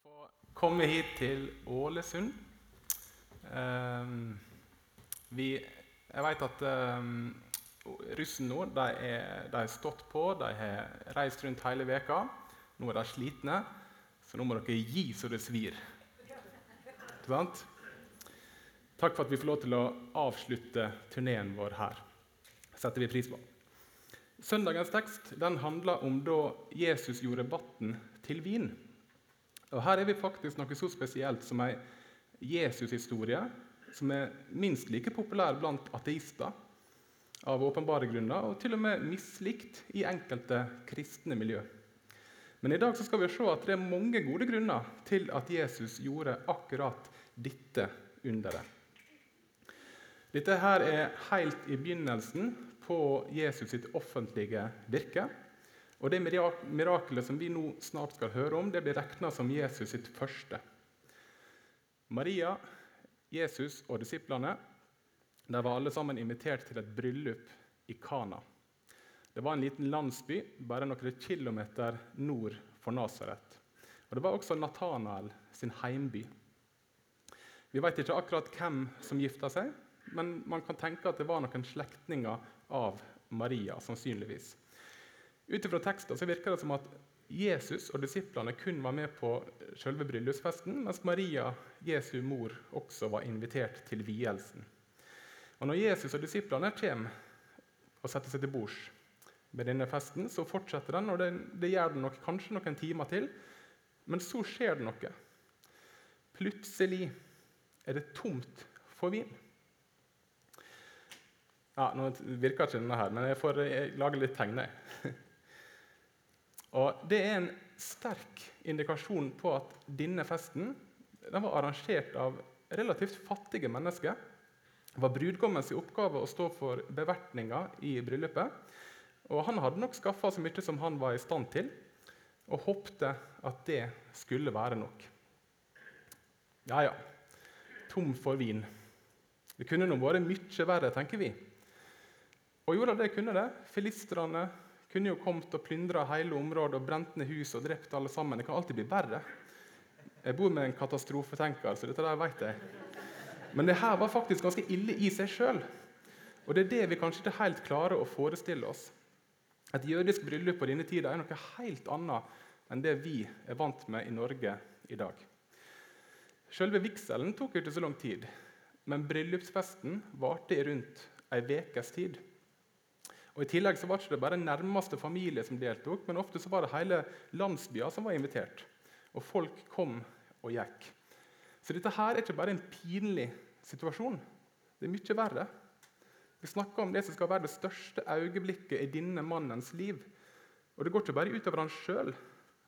få komme hit til Ålesund. Um, vi, jeg vet at um, russen nå de har stått på, de har reist rundt hele veka. Nå er de slitne, så nå må dere gi så det svir. Takk for at vi får lov til å avslutte turneen vår her. setter vi pris på. Søndagens tekst den handler om da Jesus gjorde vann til vin. Og Her er vi faktisk noe så spesielt som ei Jesus-historie som er minst like populær blant ateister av åpenbare grunner, og til og med mislikt i enkelte kristne miljø. Men i dag skal vi se at det er mange gode grunner til at Jesus gjorde akkurat dette underet. Dette her er helt i begynnelsen på Jesus sitt offentlige virke. Og Det mirakelet som vi nå snart skal høre om, det blir regna som Jesus sitt første. Maria, Jesus og disiplene de var alle sammen invitert til et bryllup i Kana. Det var en liten landsby bare noen kilometer nord for Nasaret. Og Det var også Natanael sin heimby. Vi vet ikke akkurat hvem som gifta seg, men man kan tenke at det var noen slektninger av Maria. sannsynligvis. Ut fra teksten så virker det som at Jesus og disiplene kun var med på selve bryllupsfesten, mens Maria, Jesu mor, også var invitert til vielsen. Og Når Jesus og disiplene kommer og setter seg til bords med denne festen, så fortsetter den, og det, det gjør den nok kanskje noen timer til. Men så skjer det noe. Plutselig er det tomt for vin. Ja, Nå virker ikke denne her, men jeg får lage litt tegn. Og Det er en sterk indikasjon på at denne festen den var arrangert av relativt fattige mennesker. Det var brudgommens oppgave å stå for bevertninga i bryllupet. Og Han hadde nok skaffa så mye som han var i stand til, og håpte at det skulle være nok. Ja, ja. Tom for vin. Det kunne nå vært mye verre, tenker vi. Og gjorde det kunne det. Filistrene kunne jo kommet og plyndra hele området og brent ned hus og drept alle sammen. Det kan alltid bli verre. Jeg bor med en katastrofetenker, så dette der vet jeg. Men det her var faktisk ganske ille i seg sjøl. Og det er det vi kanskje ikke helt klarer å forestille oss. Et jødisk bryllup på denne tida er noe helt annet enn det vi er vant med i Norge i dag. Selve vigselen tok ikke så lang tid, men bryllupsfesten varte i rundt ei ukes tid. Og I tillegg så var det ikke bare nærmeste familie som deltok, men ofte så var det hele landsbyer som var invitert. Og folk kom og gikk. Så dette her er ikke bare en pinlig situasjon. Det er mye verre. Vi snakker om det som skal være det største øyeblikket i denne mannens liv. Og Det går ikke bare utover han sjøl,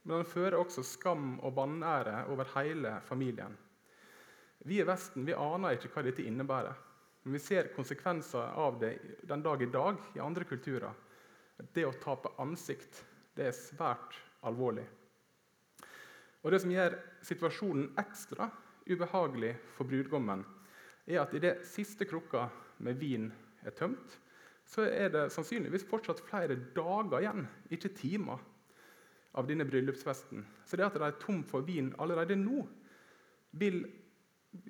men han fører også skam og vanære over hele familien. Vi i Vesten vi aner ikke hva dette innebærer. Men vi ser konsekvenser av det den dag i dag i andre kulturer. Det å tape ansikt det er svært alvorlig. Og Det som gjør situasjonen ekstra ubehagelig for brudgommen, er at i det siste krukka med vin er tømt, så er det sannsynligvis fortsatt flere dager igjen, ikke timer, av denne bryllupsfesten. Så det at de er tom for vin allerede nå, vil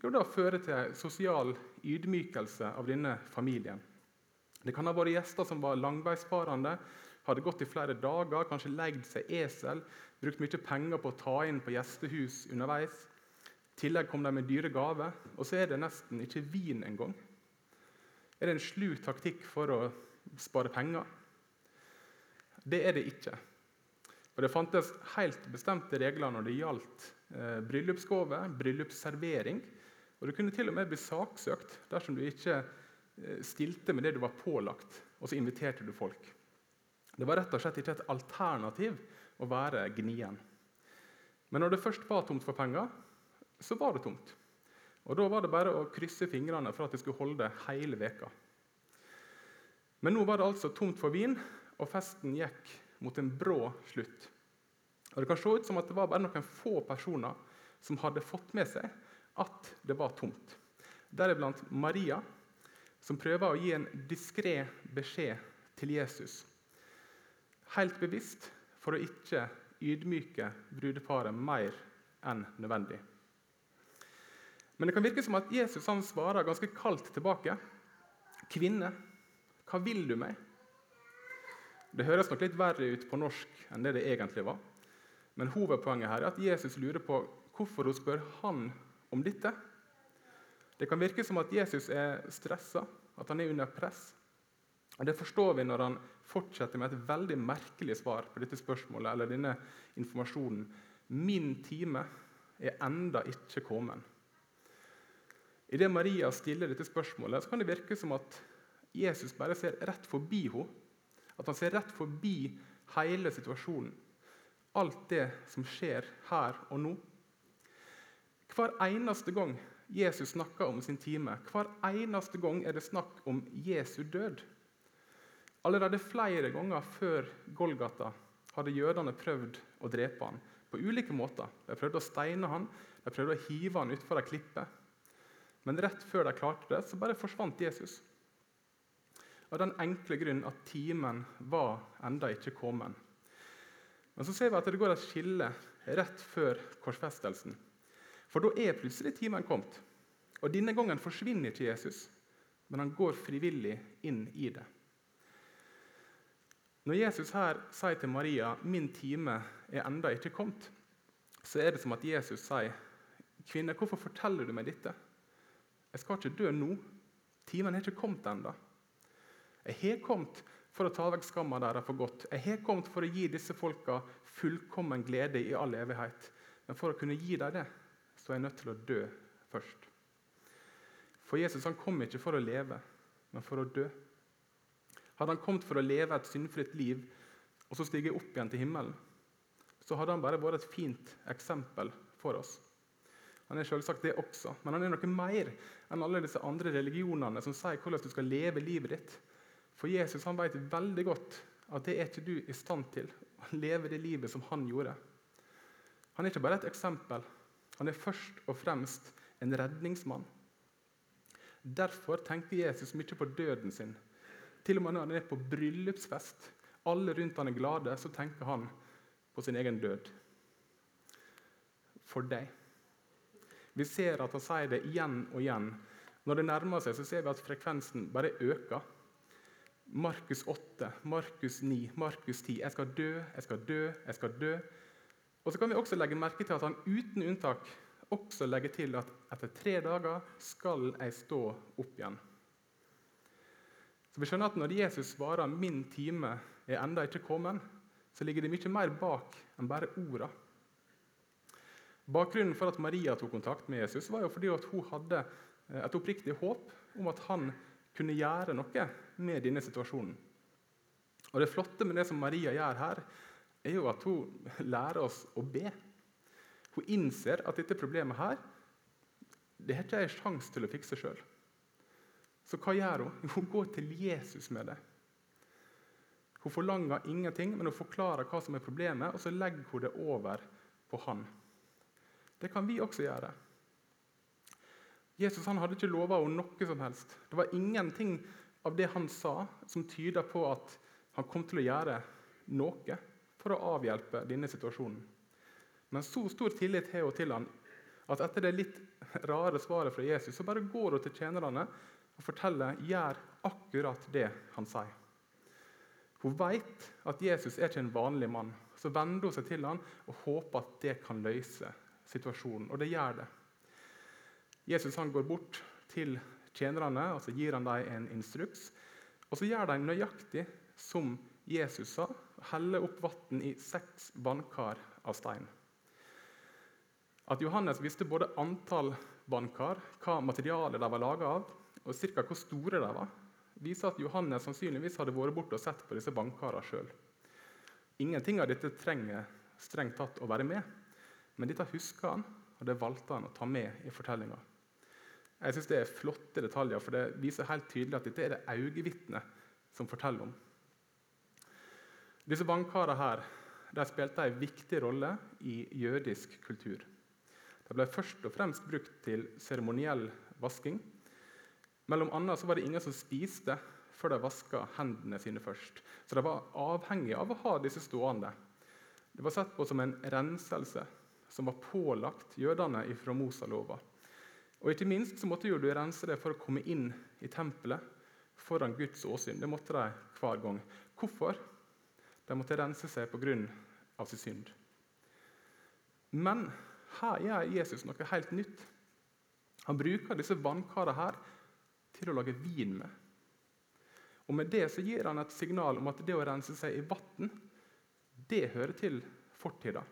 jo da føre til sosial ydmykelse av denne familien. Det kan ha vært gjester som var langveisfarende, hadde gått i flere dager, kanskje leid seg esel, brukt mye penger på å ta inn på gjestehus underveis. I tillegg kom de med dyre gaver, og så er det nesten ikke vin engang. Er det en slu taktikk for å spare penger? Det er det ikke. Og Det fantes helt bestemte regler når det gjaldt eh, bryllupsgave, bryllupsservering. Og Du kunne til og med bli saksøkt dersom du ikke eh, stilte med det du var pålagt, og så inviterte du folk. Det var rett og slett ikke et alternativ å være gnien. Men når det først var tomt for penger, så var det tomt. Og Da var det bare å krysse fingrene for at det skulle holde hele veka. Men nå var det altså tomt for vin, og festen gikk mot en brå slutt. Og Det kan se ut som at det var bare noen få personer som hadde fått med seg at det var tomt. Deriblant Maria, som prøver å gi en diskré beskjed til Jesus. Helt bevisst for å ikke ydmyke brudeparet mer enn nødvendig. Men det kan virke som at Jesus han svarer ganske kaldt tilbake. 'Kvinne, hva vil du meg?' Det høres nok litt verre ut på norsk enn det det egentlig var. Men hovedpoenget her er at Jesus lurer på hvorfor hun spør han om dette. Det kan virke som at Jesus er stressa, at han er under press. Og Det forstår vi når han fortsetter med et veldig merkelig svar på dette spørsmålet, eller denne informasjonen. Min time er enda ikke kommet. Idet Maria stiller dette spørsmålet, så kan det virke som at Jesus bare ser rett forbi henne. At han ser rett forbi hele situasjonen. Alt det som skjer her og nå. Hver eneste gang Jesus snakker om sin time, hver eneste gang er det snakk om Jesu død. Allerede flere ganger før Golgata hadde jødene prøvd å drepe han på ulike måter. De prøvde å steine han, de prøvde å hive han utfor ei klippe. Men rett før de klarte det, så bare forsvant Jesus. Av den enkle grunn at timen var enda ikke kommet. Men så ser vi at det går et skille rett før korsfestelsen. For da er plutselig timen kommet. Og Denne gangen forsvinner ikke Jesus, men han går frivillig inn i det. Når Jesus her sier til Maria 'min time er enda ikke kommet', så er det som at Jesus sier 'Kvinne, hvorfor forteller du meg dette?' 'Jeg skal ikke dø nå. Timen er ikke kommet ennå.' 'Jeg har kommet for å ta vekk skamma deres for godt.' 'Jeg har kommet for å gi disse folka fullkommen glede i all evighet.' 'Men for å kunne gi dem det, er jeg nødt til å dø først.' For Jesus han kom ikke for å leve, men for å dø. Hadde han kommet for å leve et syndfritt liv og så stige opp igjen til himmelen, så hadde han bare vært et fint eksempel for oss. Han er selvsagt det også, men han er noe mer enn alle disse andre religionene som sier hvordan du skal leve livet ditt. For Jesus han vet veldig godt at det er ikke du i stand til å leve det livet som han gjorde. Han er ikke bare et eksempel, han er først og fremst en redningsmann. Derfor tenker Jesus mye på døden sin til og med når han er på bryllupsfest, alle rundt han er glade, så tenker han på sin egen død. For deg. Vi ser at han sier det igjen og igjen. Når det nærmer seg, så ser vi at frekvensen bare øker. Markus 8, Markus 9, Markus 10. Jeg skal dø, jeg skal dø, jeg skal dø. Og så kan vi også legge merke til at han uten unntak også legger til at etter tre dager skal jeg stå opp igjen. Så vi skjønner at Når Jesus svarer 'min time er enda ikke kommet', så ligger det mye mer bak enn bare orda. Bakgrunnen for at Maria tok kontakt med Jesus, var jo fordi hun hadde eh, et oppriktig håp om at han kunne gjøre noe med denne situasjonen. Og Det flotte med det som Maria gjør her, er jo at hun lærer oss å be. Hun innser at dette problemet her, det har ikke jeg sjanse til å fikse sjøl. Så hva gjør hun? Hun går til Jesus med det. Hun forlanger ingenting, men hun forklarer hva som er problemet, og så legger hun det over på han. Det kan vi også gjøre. Jesus han hadde ikke lova henne noe som helst. Det var ingenting av det han sa, som tyder på at han kom til å gjøre noe for å avhjelpe denne situasjonen. Men så stor tillit har hun til han at etter det litt rare svaret fra Jesus, så bare går hun til tjenerne og forteller gjør akkurat det han sier. Hun vet at Jesus er ikke en vanlig mann. Så vender hun seg til han og håper at det kan løse situasjonen. Og det gjør det. Jesus han går bort til tjenerne og så gir han dem en instruks. Og så gjør de nøyaktig som Jesus sa, heller opp vann i seks vannkar av stein. At Johannes visste både antall vannkar, hva materialet de var laga av, og ca. hvor store de var, viser at Johannes sannsynligvis hadde vært borte og sett på disse vannkarene sjøl. Ingenting av dette trenger strengt tatt å være med, men dette husker han, og det valgte han å ta med i fortellinga. Jeg synes Det er flotte detaljer, for det viser helt tydelig at dette er det øyevitnet som forteller om. Disse vannkarene her, de spilte en viktig rolle i jødisk kultur. De ble først og fremst brukt til seremoniell vasking, mellom annet var det ingen som spiste før de vaska hendene sine først. Så de var avhengige av å ha disse stående. Det var sett på som en renselse, som var pålagt jødene fra Mosalova. Og ikke minst så måtte jo du rense det for å komme inn i tempelet foran Guds åsyn. Det måtte de hver gang. Hvorfor? De måtte rense seg pga. sin synd. Men her gjør Jesus noe helt nytt. Han bruker disse vannkarene her til å lage vin med. Og Med det så gir han et signal om at det å rense seg i vann, det hører til fortida.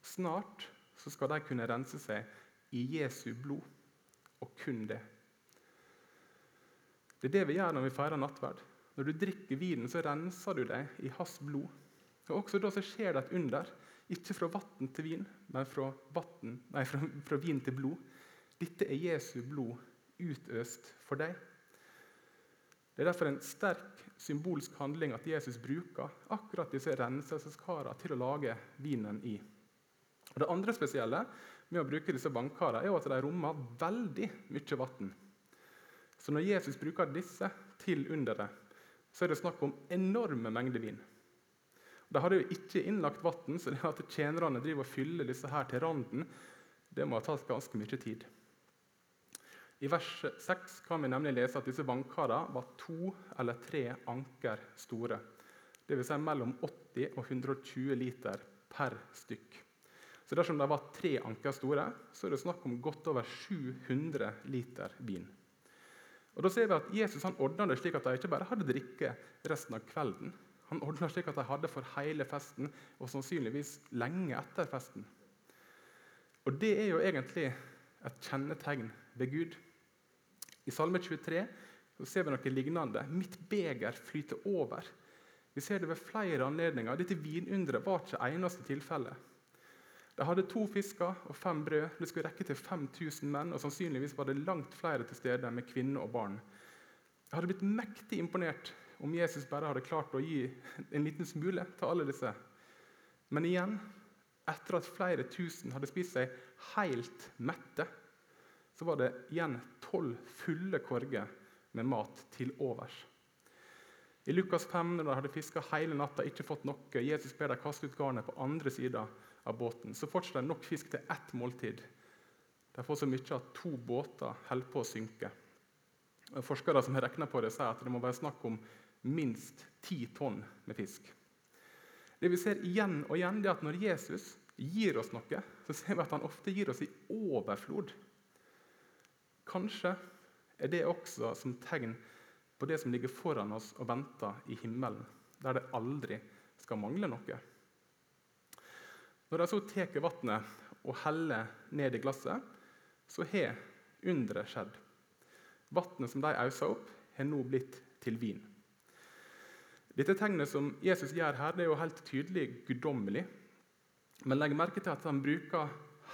Snart så skal de kunne rense seg i Jesu blod, og kun det. Det er det vi gjør når vi feirer nattverd. Når du drikker vinen, så renser du deg i hans blod. Og Også da så skjer det et under. Ikke fra vann til vin, men fra, vatten, nei, fra, fra vin til blod. Dette er Jesu blod utøst for deg. Det er derfor en sterk symbolsk handling at Jesus bruker akkurat disse renselseskarene til å lage vinen i. Og det andre spesielle med å bruke disse vannkarene er at de rommer veldig mye vann. Så når Jesus bruker disse til underet, så er det snakk om enorme mengder vin. De hadde jo ikke innlagt vann, så det at tjenerne driver og fyller disse her til randen, det må ha tatt ganske mye tid. I vers 6 kan vi nemlig lese at disse vannkarene var to eller tre anker store. Dvs. Si mellom 80 og 120 liter per stykk. Så Dersom de var tre anker store, så er det snakk om godt over 700 liter vin. Og Da ser vi at Jesus han ordna det slik at de ikke bare hadde drikke resten av kvelden. Han ordna slik at de hadde for hele festen, og sannsynligvis lenge etter festen. Og Det er jo egentlig et kjennetegn ved Gud. I Salme 23 så ser vi noe lignende. Mitt beger flyter over. Vi ser det ved flere anledninger. Dette vinunderet var ikke eneste tilfelle. De hadde to fisker og fem brød. Det skulle rekke til 5000 menn, og sannsynligvis var det langt flere til stede med kvinner og barn. Jeg hadde blitt mektig imponert om Jesus bare hadde klart å gi en liten smule til alle disse. Men igjen, etter at flere tusen hadde spist seg helt mette, så var det igjen tolv fulle korger med mat til overs. I Lukas 5, når de hadde fiska hele natta ikke fått noe, Jesus ber dem kaste ut garnet på andre sida av båten, så fortsatt det nok fisk til ett måltid. De får så mye at to båter holder på å synke. Forskere som har regna på det, sier at det må være snakk om minst ti tonn med fisk. Det vi ser igjen og igjen, er at når Jesus gir oss noe, så ser vi at han ofte gir oss i overflod. Kanskje er det også som tegn på det som ligger foran oss og venter i himmelen, der det aldri skal mangle noe. Når de så tar vannet og heller ned i glasset, så har underet skjedd. Vannet som de ausa opp, har nå blitt til vin. Dette tegnet som Jesus gjør her, det er jo helt tydelig guddommelig. Men legg merke til at han bruker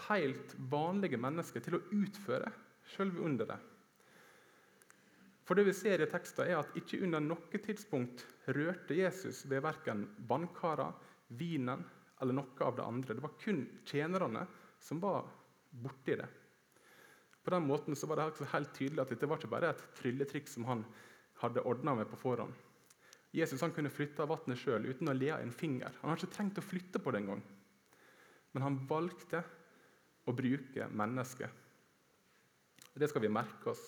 helt vanlige mennesker til å utføre selve underet. For det vi ser i teksten er at Ikke under noe tidspunkt rørte Jesus ved verken vannkarer, vinen eller noe av det andre. Det var kun tjenerne som var borti det. På den måten var det helt tydelig at dette var ikke bare et trylletriks som han hadde ordna med på forhånd. Jesus kunne flytte vannet sjøl uten å le av en finger. Han har ikke trengt å flytte på det engang. Men han valgte å bruke mennesket. Det skal vi merke oss.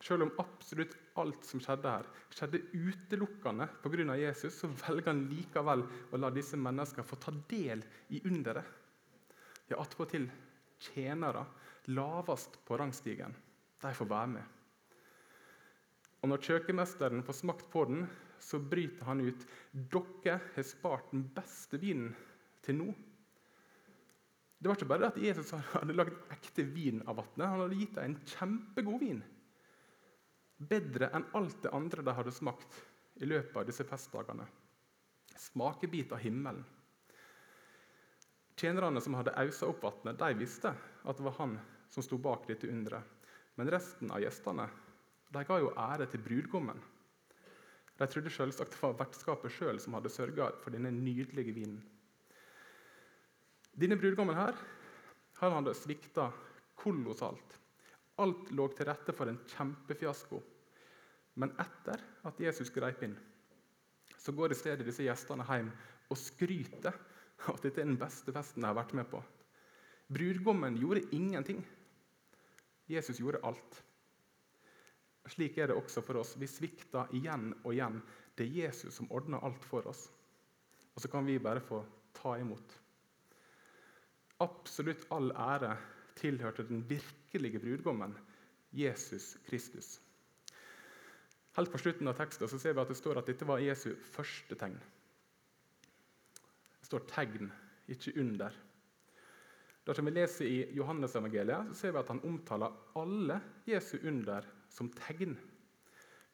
Selv om absolutt alt som skjedde her, skjedde utelukkende pga. Jesus, så velger han likevel å la disse menneskene få ta del i underet. Ja, attpåtil tjenere lavest på rangstigen. De får være med. Og Når kjøkkenmesteren får smakt på den, så bryter han ut dere har spart den beste vinen til nå. Det var ikke bare at Jesus hadde lagd ekte vin av vannet. Han hadde gitt dem en kjempegod vin. Bedre enn alt det andre de hadde smakt i løpet av disse festdagene. Smakebit av himmelen. Tjenerne som hadde ausa opp vannet, de visste at det var han som sto bak dette underet. Men resten av gjestene de ga jo ære til brudgommen. De trodde selvsagt det var vertskapet sjøl som hadde sørga for denne nydelige vinen. Denne brudgommen her, han hadde svikta kolossalt. Alt lå til rette for en kjempefiasko. Men etter at Jesus greip inn, så går i stedet disse gjestene hjem og skryter at dette er den beste festen de har vært med på. Brudgommen gjorde ingenting. Jesus gjorde alt. Slik er det også for oss. Vi svikter igjen og igjen. Det er Jesus som ordner alt for oss. Og så kan vi bare få ta imot. Absolutt all ære tilhørte den virkelige brudgommen, Jesus Kristus. Helt på slutten av teksten så ser vi at det står at dette var Jesu første tegn. Det står 'tegn', ikke 'under'. Dersom vi leser i Johannes-evangeliet, så ser vi at han omtaler alle Jesu under som tegn.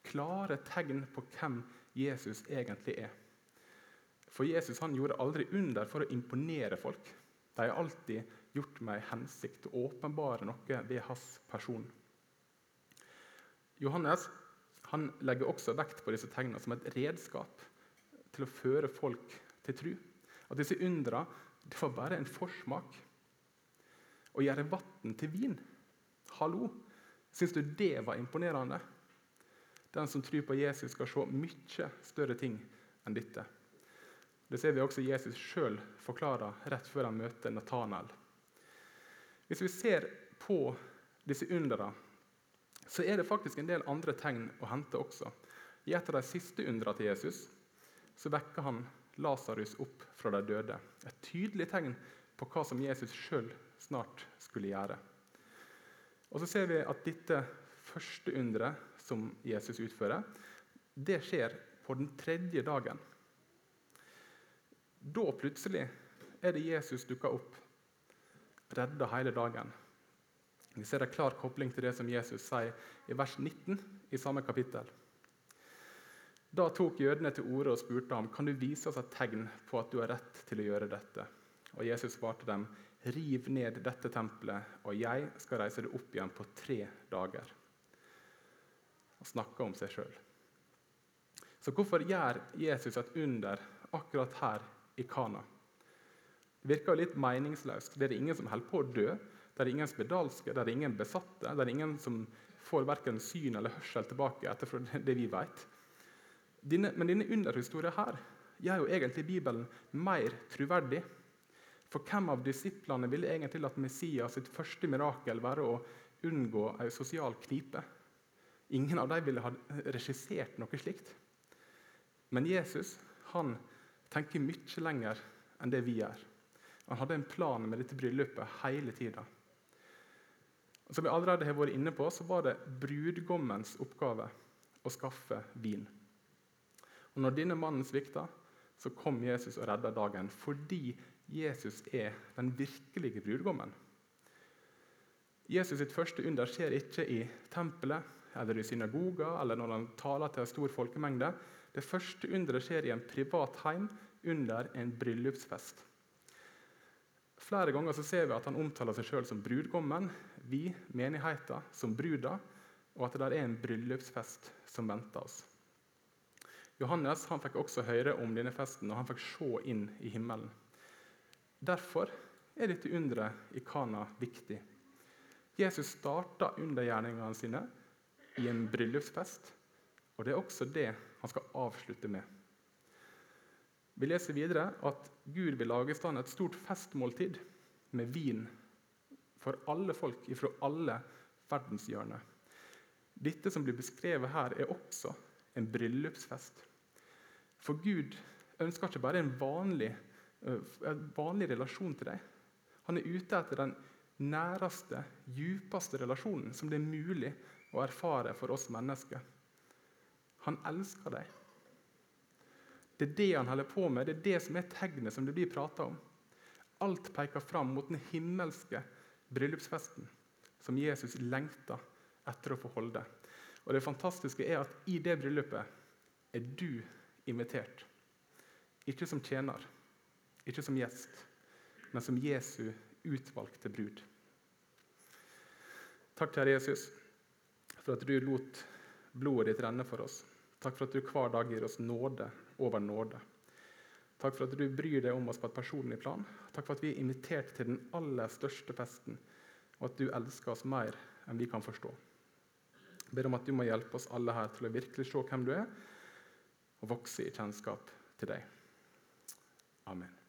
Klare tegn på hvem Jesus egentlig er. For Jesus han gjorde aldri under for å imponere folk. De har alltid gjort med en hensikt å åpenbare noe ved hans person. Johannes han legger også vekt på disse tegnene som et redskap til å føre folk til tru. At disse undra det var bare en forsmak å gjøre vann til vin. Hallo! Syns du det var imponerende? Den som tror på Jesus, skal se mye større ting enn dette. Det ser vi også Jesus sjøl forklare rett før han møter Natanael. Hvis vi ser på disse undera, så er det faktisk en del andre tegn å hente også. I et av de siste undera til Jesus så vekker han Lasarus opp fra de døde. Et tydelig tegn på hva som Jesus sjøl snart skulle gjøre. Og så ser vi at dette første underet som Jesus utfører, det skjer på den tredje dagen. Da plutselig er det Jesus dukker opp, redder hele dagen. Vi ser en klar kobling til det som Jesus sier i vers 19 i samme kapittel. Da tok jødene til orde og spurte ham kan du vise oss et tegn på at du har rett til å gjøre dette. Og Jesus svarte dem Riv ned dette tempelet, og jeg skal reise det opp igjen på tre dager. Og snakke om seg sjøl. Så hvorfor gjør Jesus et under akkurat her i Kana? Det virker jo litt meningsløst. Det er ingen som holder på å dø. Det er ingen spedalske, det er ingen besatte. Det er ingen som får verken syn eller hørsel tilbake etter det vi vet. Men denne underhistorien her gjør jo egentlig Bibelen mer troverdig. For hvem av disiplene ville egentlig latt Messias sitt første mirakel være å unngå en sosial knipe? Ingen av dem ville ha regissert noe slikt. Men Jesus han tenker mye lenger enn det vi gjør. Han hadde en plan med dette bryllupet hele tida. Som vi allerede har vært inne på, så var det brudgommens oppgave å skaffe vin. Og når denne mannen svikta, så kom Jesus og redda dagen fordi Jesus er den virkelige brudgommen. Jesus sitt første under skjer ikke i tempelet eller i synagoga eller når han taler til en stor folkemengde. Det første underet skjer i en privat heim under en bryllupsfest. Flere ganger så ser vi at han omtaler seg sjøl som brudgommen, vi, menigheten, som bruda, og at det er en bryllupsfest som venter oss. Johannes han fikk også høre om denne festen, og han fikk se inn i himmelen. Derfor er dette underet i Kana viktig. Jesus starta undergjerningene sine i en bryllupsfest, og det er også det han skal avslutte med. Vi leser videre at Gud vil lage i stand et stort festmåltid med vin for alle folk ifra alle verdenshjørner. Dette som blir beskrevet her, er også en bryllupsfest. For Gud ønsker ikke bare en vanlig Eh, en vanlig relasjon til deg. Han er ute etter den næreste, djupeste relasjonen som det er mulig å erfare for oss mennesker. Han elsker deg. Det er det han holder på med, det er det som er tegnet som det blir prata om. Alt peker fram mot den himmelske bryllupsfesten som Jesus lengter etter å få holde. Og Det fantastiske er at i det bryllupet er du invitert. Ikke som tjener, ikke som gjest, men som Jesu utvalgte brud. Takk, kjære Jesus, for at du lot blodet ditt renne for oss. Takk for at du hver dag gir oss nåde over nåde. Takk for at du bryr deg om oss på et personlig plan. Takk for at vi er invitert til den aller største festen, og at du elsker oss mer enn vi kan forstå. Jeg ber om at du må hjelpe oss alle her til å virkelig se hvem du er, og vokse i kjennskap til deg. Amen.